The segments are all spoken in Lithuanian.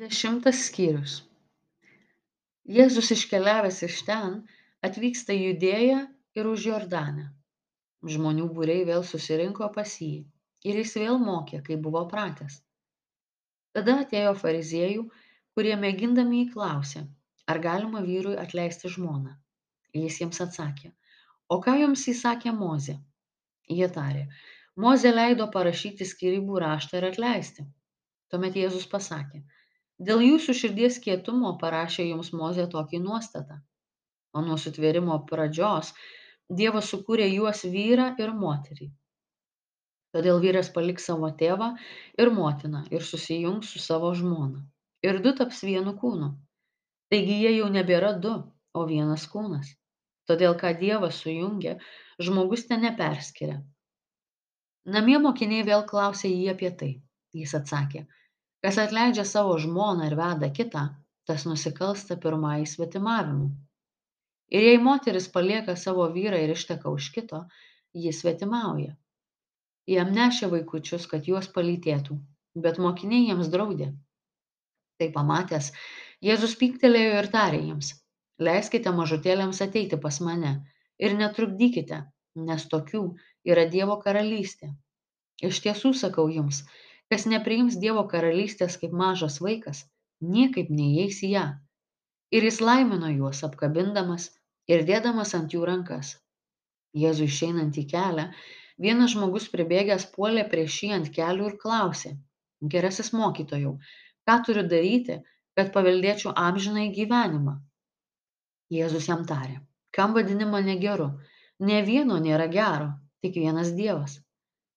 Dešimtas skyrius. Jėzus iškeliavęs iš ten atvyksta į Judėją ir už Jordanę. Žmonių būriai vėl susirinko pas jį ir jis vėl mokė, kaip buvo pratęs. Tada atėjo fariziejų, kurie mėgindami įklausė, ar galima vyrui atleisti žmoną. Jis jiems atsakė, o ką jums įsakė Mozė? Jie tarė, Mozė leido parašyti skirybų raštą ir atleisti. Tuomet Jėzus pasakė, dėl jūsų širdies kietumo parašė jums Mozė tokį nuostatą. O nuo sutvėrimo pradžios Dievas sukūrė juos vyrą ir moterį. Todėl vyras paliks savo tėvą ir motiną ir susijungs su savo žmona. Ir du taps vienu kūnu. Taigi jie jau nebėra du, o vienas kūnas. Todėl, ką Dievas sujungė, žmogus ten neperskiria. Namie mokiniai vėl klausė jį apie tai. Jis atsakė, kas atleidžia savo žmoną ir veda kitą tas nusikalsta pirmąjį svetimavimu ir jei moteris palieka savo vyrą ir išteka už kito ji svetimauja. Jam nešė vaikučius kad juos palytėtų bet mokiniai jiems draudė. Tai pamatęs jėzus pyktelėjo ir tarė jiems leiskite mažutėliams ateiti pas mane ir netrukdykite nes tokių yra dievo karalystė. Iš tiesų sakau jums kas nepriims dievo karalystės kaip mažas vaikas niekaip neįeis į ją. Ir jis laimino juos apkabindamas ir dėdamas ant jų rankas. Jėzui išeinant į kelią vienas žmogus pribėgęs puolė prieš jį ant kelių ir klausė gerasis mokytojau ką turiu daryti kad paveldėčiau amžinąjį gyvenimą? Jėzus jam tarė kam vadini mane geru nė vieno nėra gero tik vienas dievas.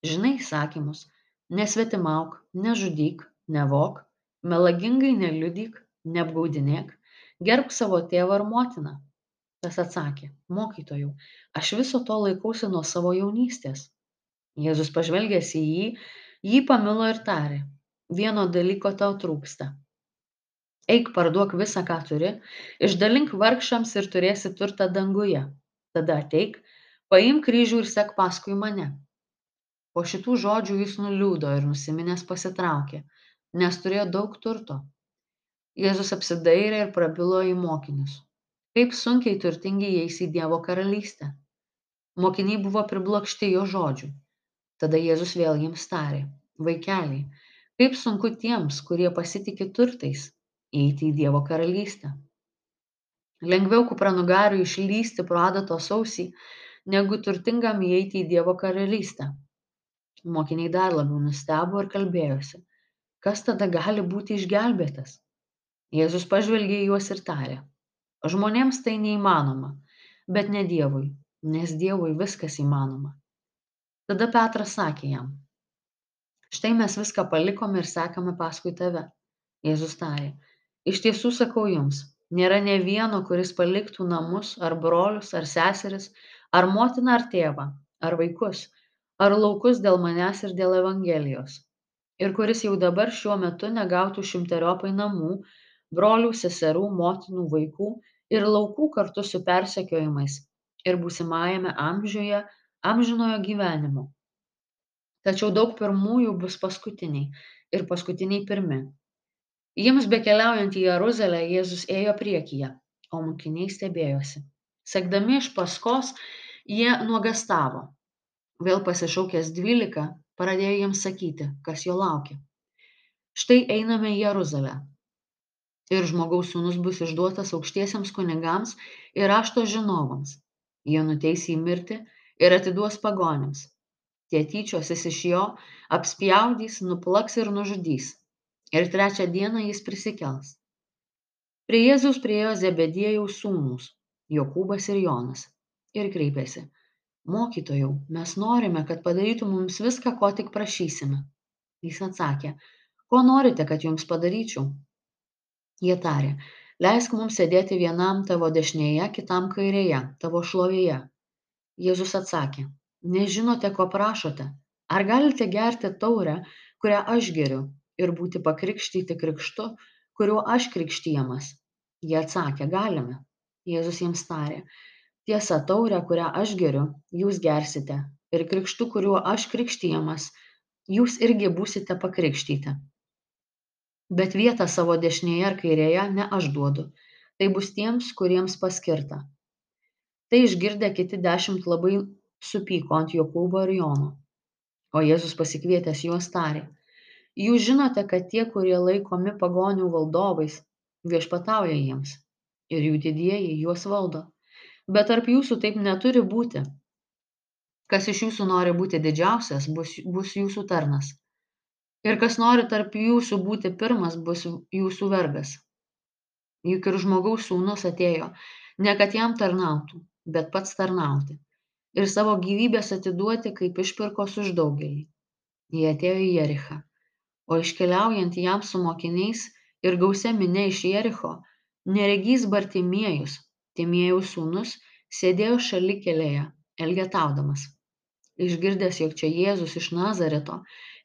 Žinai įsakymus nesvetimauk nežudyk nevok melagingai neliudyk neapgaudinėk gerbk savo tėvą ir motiną. Tas atsakė mokytojau aš viso to laikausi nuo savo jaunystės. Jėzus pažvelgęs į jį jį pamilo ir tarė vieno dalyko tau trūksta. Eik parduok visa ką turi išdalink vargšams ir turėsi turtą danguje. Tada ateik paimk kryžių ir sek paskui mane po šitų žodžių jis nuliūdo ir nusiminęs pasitraukė nes turėjo daug turto. Jėzus apsidairė ir prabilo į mokinius. Kaip sunkiai turtingi įeis į dievo karalystę. Mokiniai buvo priblokšti jo žodžių. Tada jėzus vėl jiems tarė vaikeliai kaip sunku tiems kurie pasitiki turtais įeiti į dievo karalystę. Lengviau kupranugariui išlysti pro adatos ausį negu turtingam įeiti į dievo karalystę mokiniai dar labiau nustebo ir kalbėjosi kas tada gali būti išgelbėtas? Jėzus pažvelgė į juos ir tarė žmonėms tai neįmanoma bet ne dievui nes dievui viskas įmanoma. Tada petras sakė jam štai mes viską palikome ir sekame paskui tave. Jėzus tarė iš tiesų sakau jums nėra nė vieno kuris paliktų namus ar brolius ar seseris ar motiną ar tėvą ar vaikus ar laukus dėl manęs ir dėl evangelijos ir kuris jau dabar šiuo metu negautų šimteriopai namų brolių seserų motinų vaikų ir laukų kartu su persekiojimais ir būsimajame amžiuje amžinojo gyvenimo. Tačiau daug pirmųjų bus paskutiniai ir paskutiniai pirmi. Jiems bekeliaujant į jeruzalę jėzus ėjo priekyje o mokiniai stebėjosi. Sekdami iš paskos jie nuogąstavo vėl pasišaukęs dvylika pradėjo jiems sakyti kas jo laukia. Štai einame į jeruzalę. Ir žmogaus sūnus bus išduotas aukštiesiems kunigams ir rašto žinovams. Jie nuteis jį mirti ir atiduos pagonims. Tie tyčiosis iš jo apspjaudys nuplaks ir nužudys. Ir trečią dieną jis prisikels. Prie jėzaus priėjo zebediejaus sūnūs jokūbas ir jonas ir kreipėsi mokytojau mes norime kad padarytum mums viską ko tik prašysime. Jis atsakė ko norite kad jums padaryčiau? Jie tarė leisk mums sėdėti vienam tavo dešinėje kitam kairėje tavo šlovėje. Jėzus atsakė nežinote ko prašote. Ar galite gerti taurę kurią aš geriu ir būti pakrikštyti krikštu kuriuo aš krikštijamas? Jie atsakė galime. Jėzus jiems tarė tiesa taurę kurią aš geriu jūs gersite ir krikštu kuriuo aš krikštijamas jūs irgi būsite pakrikštyti bet vietą savo dešinėje ar kairėje ne aš duodu, tai bus tiems, kuriems paskirta. Tai išgirdę kiti dešimt labai supyko ant Jokūbo ir Jono. O Jėzus pasikvietęs juos tarė, jūs žinote, kad tie, kurie laikomi pagonių valdovais, viešpatauja jiems ir jų didieji juos valdo. Bet tarp jūsų taip neturi būti. Kas iš jūsų nori būti didžiausias, bus, bus jūsų tarnas. Ir kas nori tarp jūsų būti pirmas, bus jūsų vergas. Juk ir žmogaus sūnus atėjo, ne kad jam tarnautų, bet pats tarnauti. Ir savo gyvybės atiduoti kaip išpirkos už daugelį. Jie atėjo į Jerichą. O iškeliaujant jam su mokiniais ir gausia minė iš Jericho, neregys Bartimiejus, Timiejaus sūnus, sėdėjo šalikelėje, elgetaudamas. Išgirdęs, jog čia Jėzus iš Nazareto,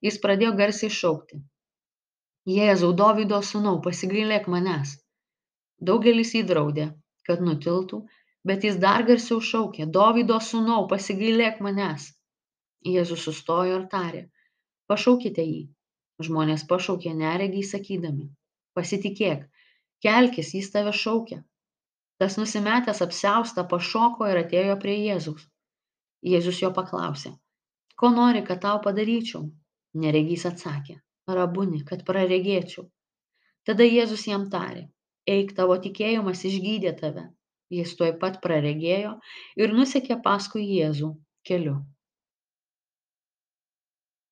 jis pradėjo garsiai šaukti. Jėzau, Dovydo sūnau, pasigailėk manęs. Daugelis įdraudė, kad nutiltų, bet jis dar garsiau šaukė, Dovydo sūnau, pasigailėk manęs. Jėzus sustojo ir tarė, pašaukite jį. Žmonės pašaukė neregiai sakydami, pasitikėk, kelkis, jis tave šaukia. Tas nusimetęs apsiaustą pašoko ir atėjo prie Jėzaus. Jėzus jo paklausė, ko nori, kad tau padaryčiau? Neregys atsakė, rabuni, kad praregėčiau. Tada Jėzus jam tarė, eik tavo tikėjimas išgydė tave. Jis tuoj pat praregėjo ir nusekė paskui Jėzų keliu.